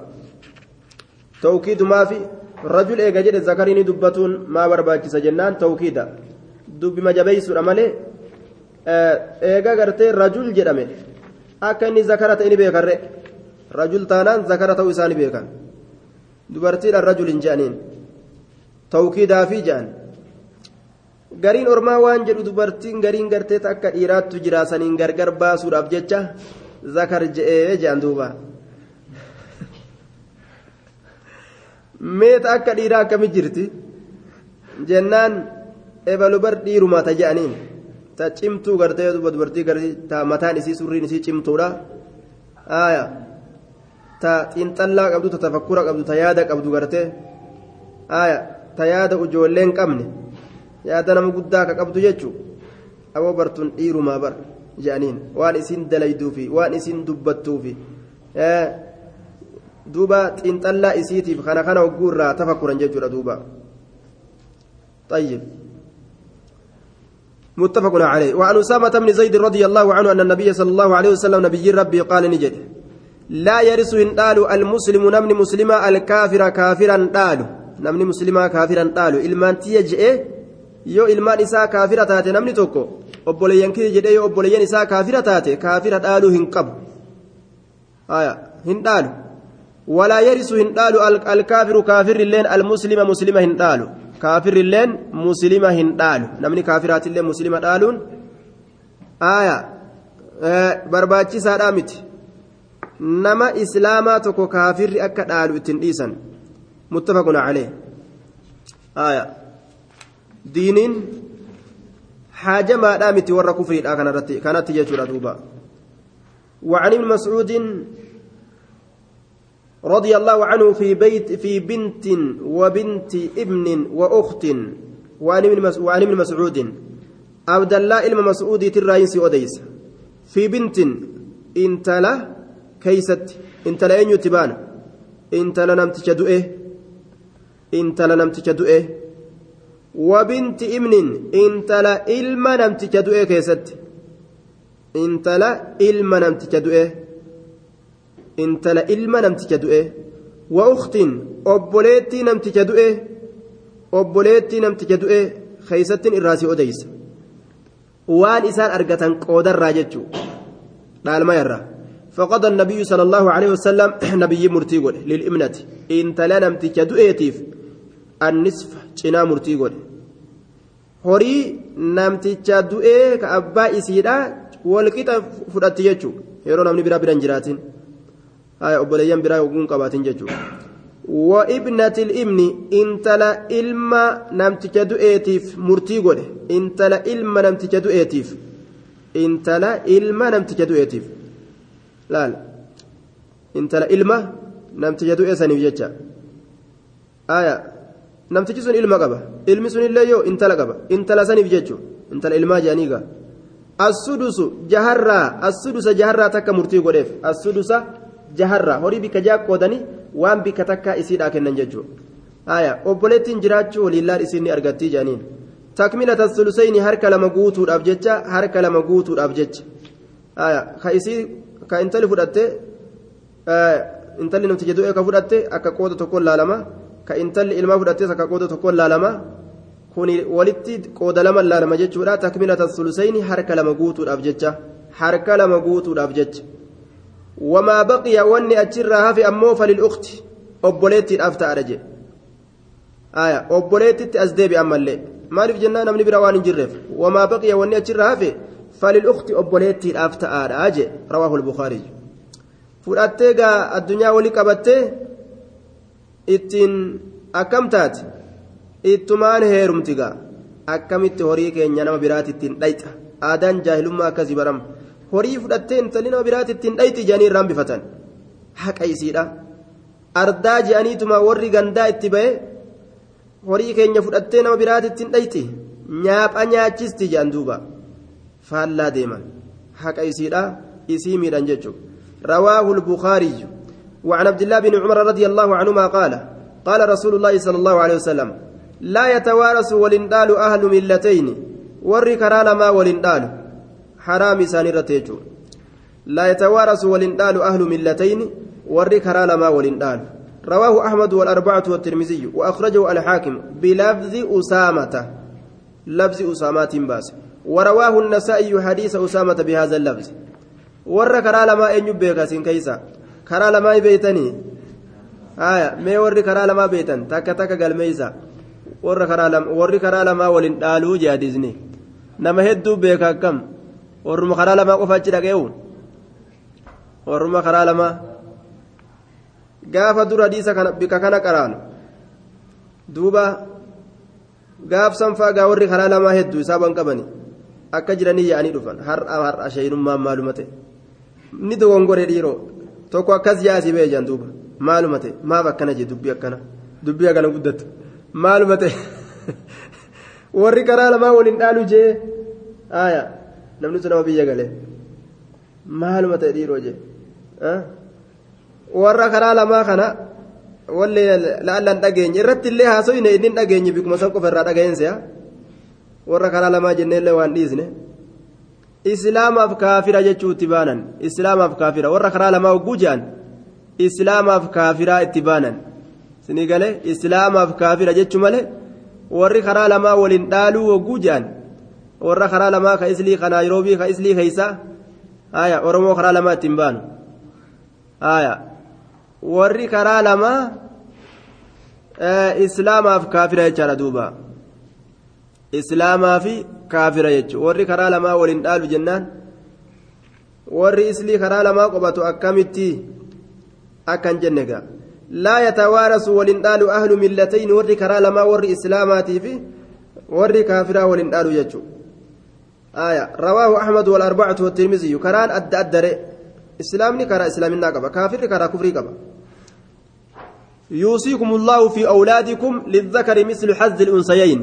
tawkiidumaafi rajul eega jedhe zakariin dubbatuun maa barbaachisa jennaan tawkiida dubbima jabeeysuudha malee eega gartee rajul jedhame akka inni zakara ta'e ni beekarre rajul taanaan zakara ta'uu isaa ni beekan dubartiidhaan rajul hin je'aniin tawkiidaafi je'an gariin ormaa waan jedhu dubartiin gariin gartee akka dhiiraattu jiraasaniin gargar baasuudhaaf jecha zakar je'ee je'an duuba meeta akka dhiiraa akkami jirti jennaan ebalubar dhiiruma ta je'aniin ta cimtuu gartee dubartii ta mataan isii surriin isii cimtuudha. Aayaa ta xiinxallaa qabdu ta tafakkura qabdu ta yaada qabdu gartee. Aayaa ta yaada ijoolleen qabne. Yaada nama guddaa ka qabdu jechuu? Aboo bartuun dhiirumaa bar jedhaniin waan isiin dalayduufi waan isin dubbattuufi duuba xiinxallaa isiitiif kana kana ogguurraa tafakkuran jechuudha duuba. Xayyib. متفق عليه وعن أسامة بن زيد رضي الله عنه أن النبي صلى الله عليه وسلم نبي ربي قال نجد لا يرث إن قالوا المسلم نمن مسلما الكافر كافرا قالوا نمن مسلما كافرا قالوا إلمان تيجئ yoo ilmaan isaa kaafira taate namni tokko obboleeyyan kiyya jedhee yoo obboleeyyan isaa kaafira taate kaafira dhaaluu hin qabu hin dhaalu walaa yarisu hin dhaalu alkaafiru kaafirrilleen almuslima muslima hin dhaalu kaafirrilleen muslima hin dhaalu namni kaafiraatillee muslima dhaaluun aya barbaachisaadhaa miti nama islaamaa tokko kaafirri akka dhaalu ittiin dhiisan muttafaqun calee aya diiniin haajamaadhaa miti warra kufriidha kanarratti kanatti jechuudha duuba وعن ابن مسعود رضي الله عنه في بيت في بنت وبنت ابن وأخت وعن ابن مسعود. عبد الله علم مسعود تراينسي أوديس. في بنت انت لا كيست انت لا أين يتبان؟ انت لا نمت جدؤه انت لا نمت جدؤه وبنت ابن انت لا علم نمت جدؤه كيست. انت لا علم نمت جدؤه intala ilma namticha du'e wa uktiin obboleettii namticha du'e obboleettii namticha du'e keeysattiin irraasii odeysa waan isaan argatan qoodarraa jechuu dhaalmayarraa فقضى النبي صلى الله عليه وسلم نبي مرتي قول للإمنة إن تلا نمتك دؤيتيف النصف جنا مرتي قول horii namticha du'ee ka abbaa isiidha walqixa fudhatti jechuudha yeroo namni biraa biran jiraatin haya obboleeyyan biraa oguun qabaatin jechuudha ibnati ilmi intala ilma namticha du'eetiif murtii godhe intala ilma namticha du'eetiif intala ilma namticha du'eetiif laal intala ilma namticha du'ee saniif jecha haya namtichi sun ilma qaba ilmi sun illee yoo intala qaba intala saniif jechuun intala ilmaa jedhanii gaa assudusu jaharraa assudusa jaharraa takka murtii godheef assudusa jaharraa horii bikka jaa qoodanii waan bikka takka isiidhaa kennan jechuudha haya obboleettiin jiraachuu waliillaan isiin ni argattii jedhaniin takmilata sulusayni harka lama guutuudhaaf jecha harka lama guutuudhaaf jecha haya ka isii ka intali fudhatte intalli namticha du'ee ka fudhatte akka qooda tokkoon laalama. ka intalli ilmaa fudhattes akka qooda tokkoon laalama kuni walitti qooda lama laalama jechuudha takmilata sulusayni harka lama guutuudhaaf jecha harka lama guutuudhaaf jecha obboleettiidhaaf ta'adha jedhe aya obboleettitti as deebi ammallee maaliif jennaa namni bira waan hin jirreef wamaa baqiya wanni achirraa hafe falil ukti obboleettiidhaaf ta'adha jedhe rawaahu lbukaarii fudhattee gaa addunyaa walii qabattee ittiin akkam taate ittumaan heerumti gaa akkamitti horii keenya nama biraati ittiin dhayxa aadaan jaahilummaa akkasii barama horii fudhattee intalli nama biraati ittiin dhayti jedhanii irraan bifatan haqa isiidha ardaa je'aniituma warri gandaa itti ba'e horii keenya fudhattee nama biraati ittiin dhayti nyaapha nyaachisti jedhan duuba faallaa deeman haqa isiidha isii miidhan jechuudha rawaahu lbukaariyyu وعن عبد الله بن عمر رضي الله عنهما قال قال رسول الله صلى الله عليه وسلم لا يتوارث ولندال أهل ملتين ور كرال ما حرام سانرتيجو لا يتوارث ولندال أهل ملتين ور كرال ما ولندال. رواه أحمد والأربعة والترمذي وأخرجه الحاكم بلفظ أسامة. لفظ أسامة باس ورواه النسائي حديث أسامة بهذا اللفظ. ور كرال ما أن يبقى كيسا karaa lamaa beeytanii haya mee warri karaa lamaa beeytan takka takka galmeeysa warri karaa lamaa waliin dhaaluu jaadisni nama hedduu beeka akkam warruma karaa lamaa qofa achi dhaqeewu warruma karaa lamaa gaafa dura hadiisa bika kana qaraanu duuba gaaf sanfaa gaa warri karaa lamaa hedduu isaaban qabani akka jiranii yaa'anii dhufan har'a har'a shayinummaan maaluma ta'e ni dogongoree dhiiroo tokko akkas jaasii ba'e jaan duuba maaluma ta'e maaf akkana jee dubbii akkana dubbii akkana guddattu maaluma ta'e warri karaa lamaa waliin dhaalu jee aaya namni sun nama biyya galee maaluma ta'e dhiiroo jee warra karaa lamaa kana wallee laallaan dhageenye irratti illee haasoyne inni dhageenye bikkuma san qofa irraa dhageense warra karaa lamaa jenneellee waan dhiisne. islaamaaf kaafira jechuutti baanan islaamaaf kaafira warra karaa lamaa hogguu jedhan islaamaaf kaafiraa itti baanan sinii galee islaamaaf kaafira jechuu malee warri karaa lamaa waliin dhaaluu hogguu jedhan warra karaa lamaa ka islii ka naayiroobii ka islii keeysaa haya oromoo karaa lamaa ittiin baanu haya warri karaa lamaa islaamaaf kaafira jechaadha duuba islaamaa fi kaafira jechuudha warri karaa lamaa waliin dhaalu jennaan warri islii karaa lamaa qobatu akkamitti akkan jenne gaa laa yatawaarasu waliin dhaalu ahlu millatayni warri karaa lamaa warri islaamaatii fi warri kaafiraa waliin dhaalu jechuudha آية رواه أحمد والأربعة والترمذي كران أدى أدى إسلامني كرا إسلامنا قبا كافر كرا كفري قبا يوصيكم الله في أولادكم للذكر مثل حظ الأنثيين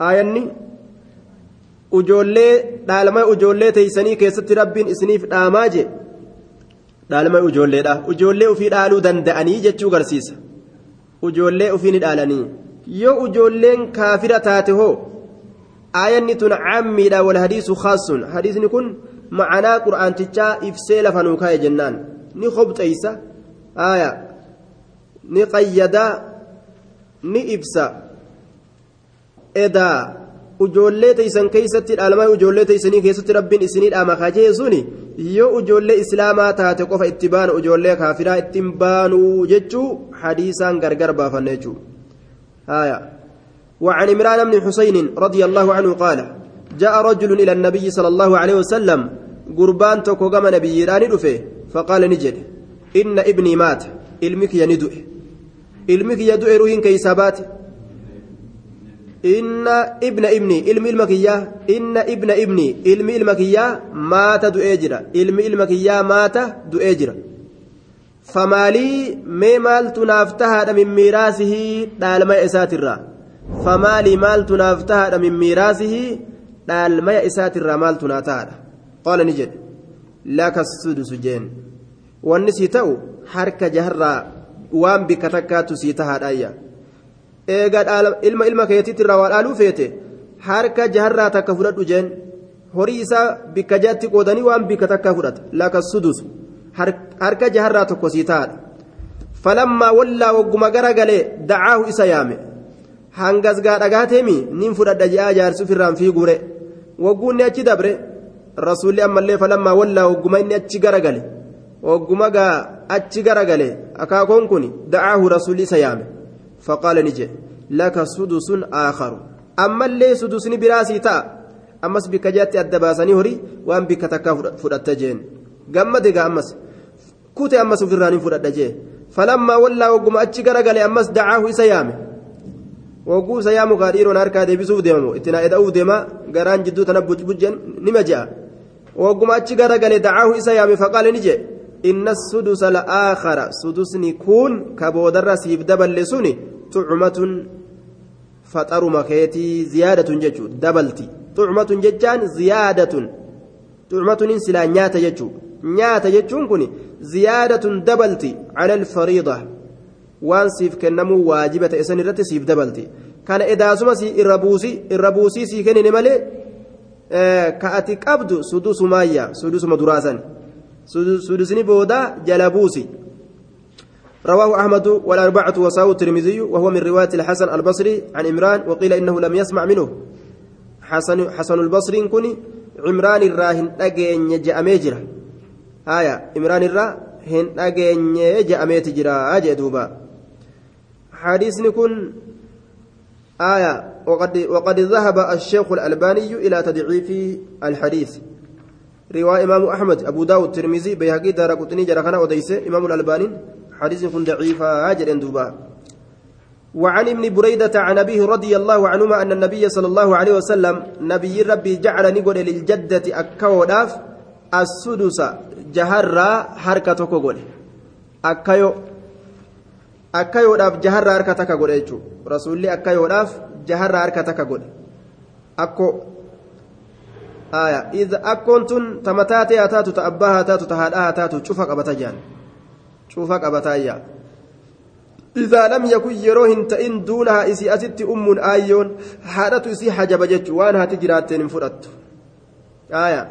آياني ujoollee dhaalama ujoollee teeysanii keessatti rabbiin isiniif dhaamaa je dhaalama ujoolleedha ujoollee ufii dhaaluu danda'anii jechuu garsiisa ujoollee ufii ni dhaalanii yoo ujoolleen kaafira taate hoo aayanni tun cammiidha wal hadiisu khaasun hadiisni kun macanaa qur'aantichaa ibsee lafa nuu kaa'e jennaan ni hobxeeysa aaya ni qayyadaa ni ibsa edaa ujoollee teeysan keeysatti dhaalmaa ujoollee teeysanii keessatti rabbiin isinii dhaama kajee suni yoo ujoollee islaamaa taate qofa itti baanu ujoollee kaafiraa ittiin baanuu jechuu hadiisaan gargar baafanne jechuu وعن عمران بن حسين رضي الله عنه قال جاء رجل إلى النبي صلى الله عليه وسلم قربان توكو نبي راني فقال نجد إن ابني مات kiyya ni du'e ilmi kiyya du'e ruhiin keeysaa baate inna ibna ibni ilmi ilma kiyyaa inna ibna ibni ilmi ilma kiyyaa maata du'ee jira ilmi ilma kiyyaa maata du'ee jira famaalii maaltu naaf tahaadha min miiraasihii dhaalmaya isaatirraa maaltu naa tahaadha qaala ni jedhe. Laka sudusu jeen. Wanni sii ta'u harka jaharraa waan bikka takkaattu sii tahaadhaayya eega ilma ilma keetiitirraa waa dhaaluu feete harka jaharraa takka fudhadhu jeen. Horii isaa bikka jaatti qoodanii waan bikka takkaa fudhata. Laka sudusu. Harka jaharraa tokko sii tahaadha falammaa wallaa wagguma gara galee dacaahu isa yaame hangasgaa dhagaateemi nin fudhadha je'aa jaarsi ofirraan fiiguure wagguunni achi dabre rasuulli ammallee falammaa wallaa wagguma inni achi gara gale wagguma gaa achi gara gale akaakoon kun dacaahu rasuulli isa yaame. Faqaala ni jedhe laka sudusun aakaru ammallee sudusni biraasii ta'a. Ammas bikka jaatti adda baasanii horii waan bikka takkaa fudhatta jeen. Gammade gaa ammas kute ammas ofirraan hin fudhadha jee. Falammaa wallaa wagguma achi gara gale ammas dacaahu isa yaame gaa dhiiroon harkaa deebisuuf deemamu itti naa eda'uuf deema garaan jidduu tana bujjen nima je'a wagguma achi gara gale dacaahu isa yaame faqaala ni jedhe inna sudusa la'aakhara sudusni kun ka boodarra siif daballe suni tucmatun faxaruma keetii ziyaadatun jechuu dabalti tucmatun jechaan ziyaadatun tucmatunin silaa nyaata jechuu nyaata jechuun kun ziyaadatun dabalti cala alfariida waan siif kennamuu waajiba ta'e san irratti siif dabalti. Kana edaasuma si irra buusii irra buusii sii kennine malee ka ati qabdu sudusumaayya sudusuma duraasan. سدسني بودا جلبوسي رواه أحمد والأربعة وصاو الترمذي وهو من رواية الحسن البصري عن عمران وقيل إنه لم يسمع منه حسن حسن البصري كني عمران الراهن أجين جاء ميجرة آية عمران الراهن أجين جاء ميتجرة أجي دوبا حديث نكون آية. وقد وقد ذهب الشيخ الألباني إلى تضعيف الحديث. رواية إمام أحمد أبو داود الترمذي بيهقي دار قطني جرخنا وديسة إمام الألباني. حديث كن ضعيفة هاجر دوبا. وعن ابن بريدة عن أبيه رضي الله عنهما أن النبي صلى الله عليه وسلم نبي ربي جعل نقول للجدة أكوداف السدس جهرة حركة كقول أكيو akkayoodhaaf jaharraa harka takka godhe jechuudha rasuulli akkayoodhaaf jaharraa harka takka godhe akkoo akkoon tun tama taatee haa taatu ta abbaa haa taatu ta haadhaa haa taatu cufa qabata jaan cufa qabataayya إذا لم يكن يروهن تئن دونها إسي أتت أم آيون حالة إسي حجب جج وأنها تجراتين فرت آية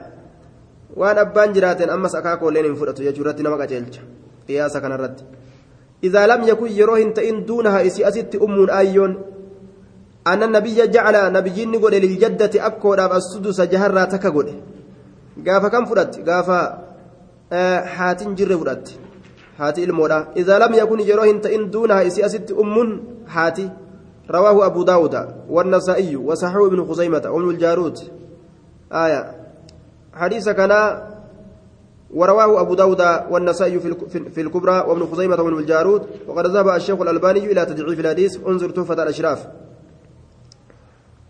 وأن أبان جراتين أمس أكاكو لين فرت يجرات نمك جلج قياسا كان الرد إذا لم يكن يروهن تئن دونها إسي أتت أم آيون. أن النبي جعل نبيين نقول للجدة أكو السدس جهرة تكقول. قافا كم فرت قافا haatiin jirre fudhatte haati ilmoodha idaa lam yakun yeroo hin ta'in duunaha isii asitti ummun haati رواه أبو داود والنسائي وصححه ابن خزيمة أم الجارود. آية. حديث كان ورواه أبو داود والنسائي في الكبرى وابن خزيمة وابن الجارود وقد ذهب الشيخ الألباني إلى تضعيف الحديث انظر تحفة الأشراف.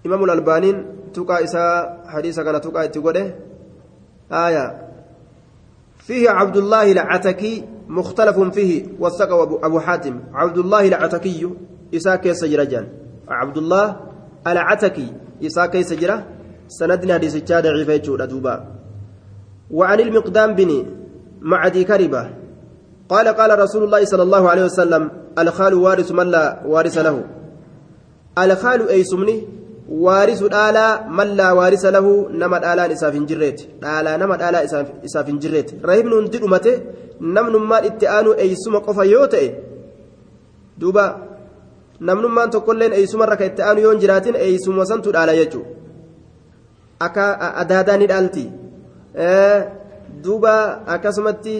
إمام الألباني تقى إساء حديث كان تقى تقوله آية. فيه عبد الله العتكي مختلف فيه وثقه أبو حاتم. عبد الله العتكي إساء كيس جرجان. عبد الله العتكي إساء كيس جرة سندنا حديث ضعيف دوبا وعن المقدام بن معدي كربة. قال قال رسول الله صلى الله عليه وسلم الخال وارث من لا وارث له. الخال أي سمني وارث الآلا من لا وارث له. نما الآلا إساف جريت. الآلا نما الآلا إساف جريت. رهبن ندد أمته نمن ما اتآنو أي سم قفا يوتئ دوبا namnummaan tokkolleen eeysumarra ka itti aanu yoon jiraatin eeysuma santu dhaala jechuu akka adaadaa ni dhaalti duuba akkasumatti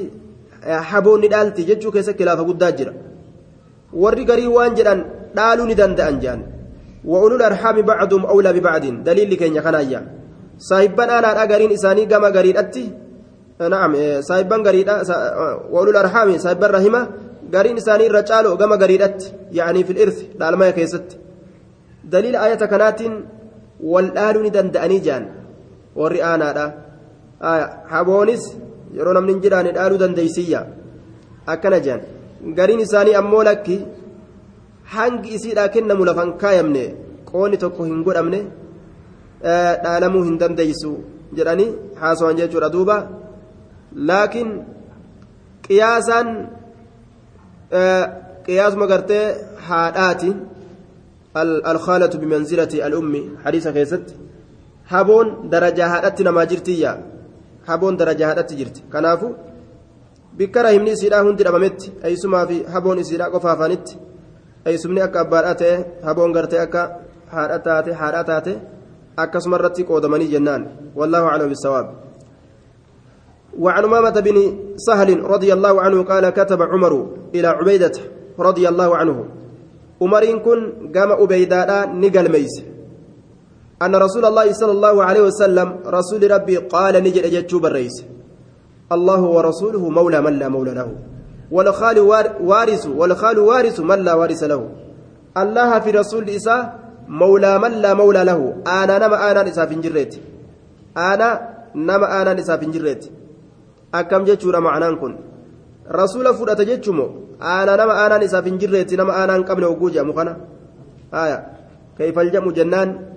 haboonni dhaalti jechuu keessatti kilaafa guddaa jira. Warri garii waan jedhan dhaaluu ni danda'an jedhan وأولو الأرحام بعضهم أولى ببعض دليل كين يخنايا صاحبان أنا أجرين إساني جما جريد أتي نعم صاحبان جريد وأولو الأرحام صاحبان رحمة جرين إساني رجالو جما جريد أتي يعني في الإرث لعلما كيست دليل آية كانت والآل ندندأني جان والرئانا haboonis yeroo namni hin jiraanne dhaaluu dandeeysiyya akkana jean gariin isaanii ammoo lakki hangi isiidhaa kennamu lafan kaayamne qoonni tokko hin godhamne dhaalamuu hin dandeeysu jedhanii haasawan jechuudha duuba. Laakiin qiyaasaan qiyaasuma gartee haadhaati alkhaalatu bimanzilati alummi hadiisa keessatti. Haboon darajaa haadhatti namaa jirtiyyaa haboon darajaa haadhatti jirti kanaafu bikka rahimni isiidhaa hundi dhabametti eeysumaa fi haboon isiidhaa qofa afaanitti eeysumni akka abbaadhaa ta'e haboon gartee akka haadha taate haadhaa taate akkasuma irratti qoodamanii jennaan wallaahu aclam bisawaab وعن أمامة بن سهل رضي الله عنه قال كتب عمر إلى عبيدة رضي الله عنه عمر كن قام أبيدا نقل ميس أن رسول الله صلى الله عليه وسلم رسول ربي قال نجد أجتشوب الرئيس. الله ورسوله مولى من لا مولى له. والخال وارث والخال وارث من لا وارث له. الله في رسول إساء مولى من لا مولى له. أنا نما أنا نساف جريت أنا نما أنا نساف جريت أكم جتشورا معنان كن. رسول فرأت جتشمو أنا نما أنا نساف جريت نما أنا قبل وجوجا مخنا آية. كيف الجمع جنان؟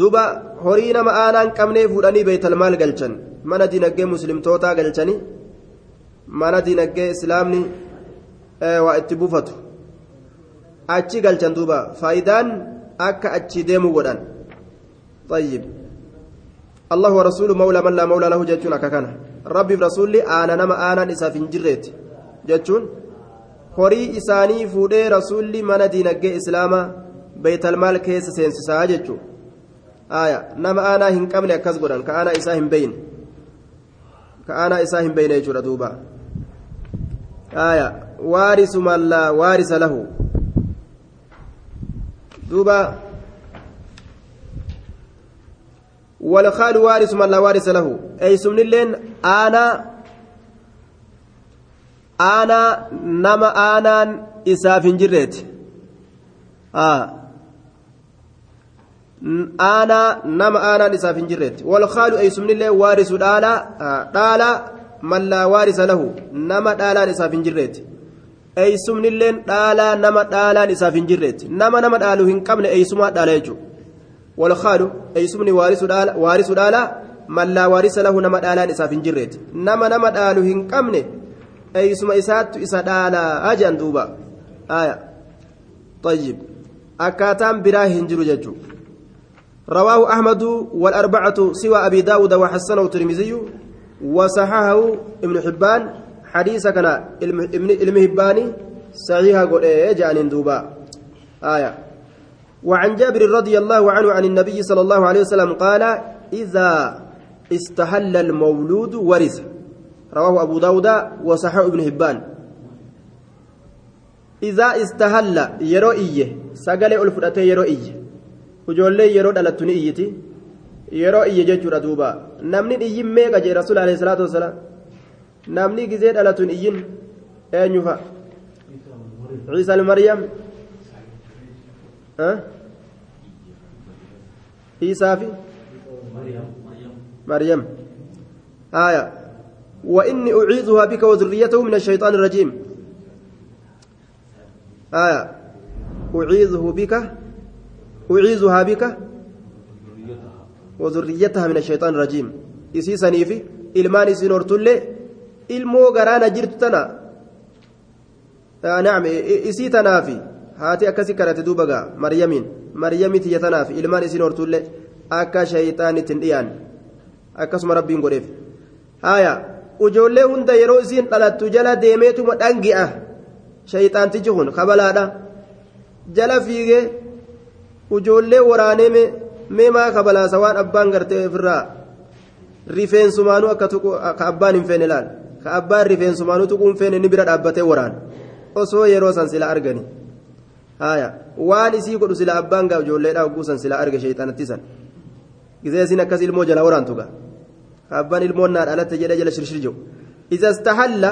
Duuba horii nama aanaan qabnee fuudhanii beeytalmaal galchan mana dinagdee muslimtootaa galchanii mana dinagdee islaamni waa itti buufatu achi galchan duuba faayidaan akka achi deemu godhan طيب الله ورسوله مولى من لا مولى له جتون أككنا ربي برسولي أنا نما أنا إساف جريت جتون horii isaanii fuudhee rasuulli mana diinagdee islaamaa beeytalmaal keessa seensisaa jechuudha aya nama aanaa hin qabne akkas godhan ka aanaa isaa hin beeyne ka aanaa isaa hin beeyne jechuudha duuba aya waarisu man laa waarisa lahu duuba والخال وارث من لا وارث له أي سمن اللين أنا أنا نما أنا إساف جريت آه aanaa nama aanaan isaaf hin jirreetti walkhaalu eeysumnillee waarisu dhaala mallaa waarisa lahu nama dhaalaan isaaf hin jirreetti eeysumnilleen dhaalaa nama dhaalaan isaaf hin jirreetti nama nama dhaalu hin qabne eeysumaa dhaala jechuudha walkhaalu eeysumni waarisu dhaala mallaa waarisa lahu nama dhaalaan isaaf hin jirreetti nama nama dhaalu hin qabne eeysuma isaattu isa dhaalaa ajan duuba aya طيب akkaataan biraa hin jiru jechuudha رواه أحمد والأربعة سوى أبي داود وحسنه الترمذي وصححه ابن حبان. حديث كان ابن هباني صحيح قول إيه جان دوبا. آية. وعن جابر رضي الله عنه عن النبي صلى الله عليه وسلم قال إذا استحل المولود ورث. رواه أبو داود وصححه ابن هبان إذا استهل يرو إيه سقل ألفرته يرو إيه وجولي يرو دلتني إيتي yeroo iyye jechuudha duuba namni iyyin meeqa jee rasuul alayhi salaatu wasalaam namni gizee dhalatuun iyyin eenyu fa'a ciisa almaryam ciisaa fi مريم آية وإني أعيذها بك وذريته من الشيطان الرجيم آية أعيذه بك أعيذها بك وذريتها من الشيطان الرجيم. إسيسني في إلمان إسنور تلي إلمو غرانا جرت تنا. آه نعم إسي تنافي. هاتي أكسي كانت دوبغا. مريمين مريم تيتنافي إلمان إسنور تلي أكا شيطان تنديان. akkasuma rabbiin godheef haya ujoollee hunda yeroo isiin dhalattu jala deemeetuma dhangi'a shayxaantichi kun kabalaadha jala ujoollee waraanee mee maa kabalaasa waan abbaan gartee ofirraa rifeensumaanuu akka ka abbaan hin feene laal ka abbaan rifeensumaanuu tuquu hin feene ni bira dhaabbatee waraan osoo yeroo san sila argani haya waan isii godhu sila abbaan gaa ijoolleedhaa hogguu san sila arge shayxaanatti san gizee isin akkas ilmoo jala waraantu gaa abbaan ilmoon naa dhalatte jedhee jala shirshir jiru iza istahalla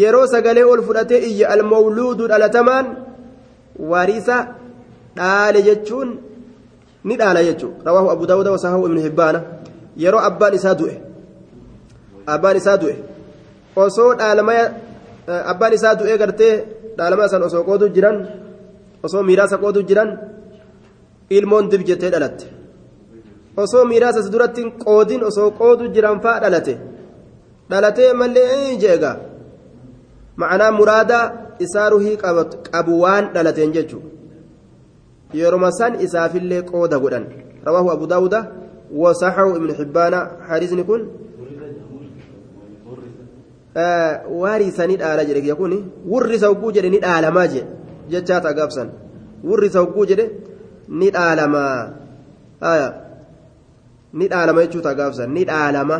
yeroo sagalee ol fudhatee iyya almawluudu dhalatamaan wariisa dhaale jechuun ni dhaala jechuun rawaahu abu daawuda wasahahu ibnu hibbaana. Yeroo abbaan isaa du'e. Abbaan isaa du'e. Osoo dhaalama abbaan isaa du'ee gartee dhaalama san osoo qoodu jiran osoo miiraasa qoodu jiran ilmoon dib jettee dhalatte. Osoo miiraasas duratti qoodin osoo qoodu jiran faa dhalate. Dhalatee mallee jeega. Ma'anaa muraadaa isaa ruhii qabu waan dhalateen jechuudha yeroma san isaafillee qooda godhan rawaahu abu daawuda wasaxahu ibnu xibbaana hadiisni kun waariisanii dhaala jedhe kiyya kun wurrisa hogguu jedhe ni dhaalamaa jedhe jechaa ta'a gaabsan wurrisa hogguu jedhe ni dhaalamaa ni dhaalama jechuu ta'a gaabsan ni dhaalama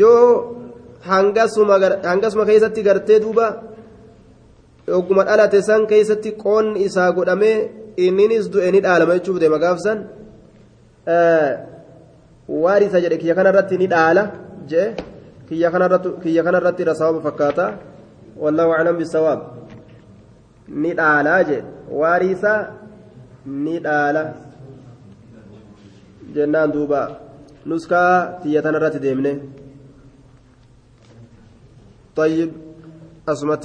yoo hangasuma keessatti gartee duuba ogguma dhalate san keessatti qoonni isaa godhamee inninis du'e ni dhaalama jechuuf deema gaafsan waarisa jedhe kiyya kanarratti ni dhaala jee kiyya kanarratti irra sababa fakkaata wallahu aclam bisawaab ni dhaalaa jee waarisa ni dhaala jennaan duuba nuskaa kiyya tanarratti deemne طيب أسمت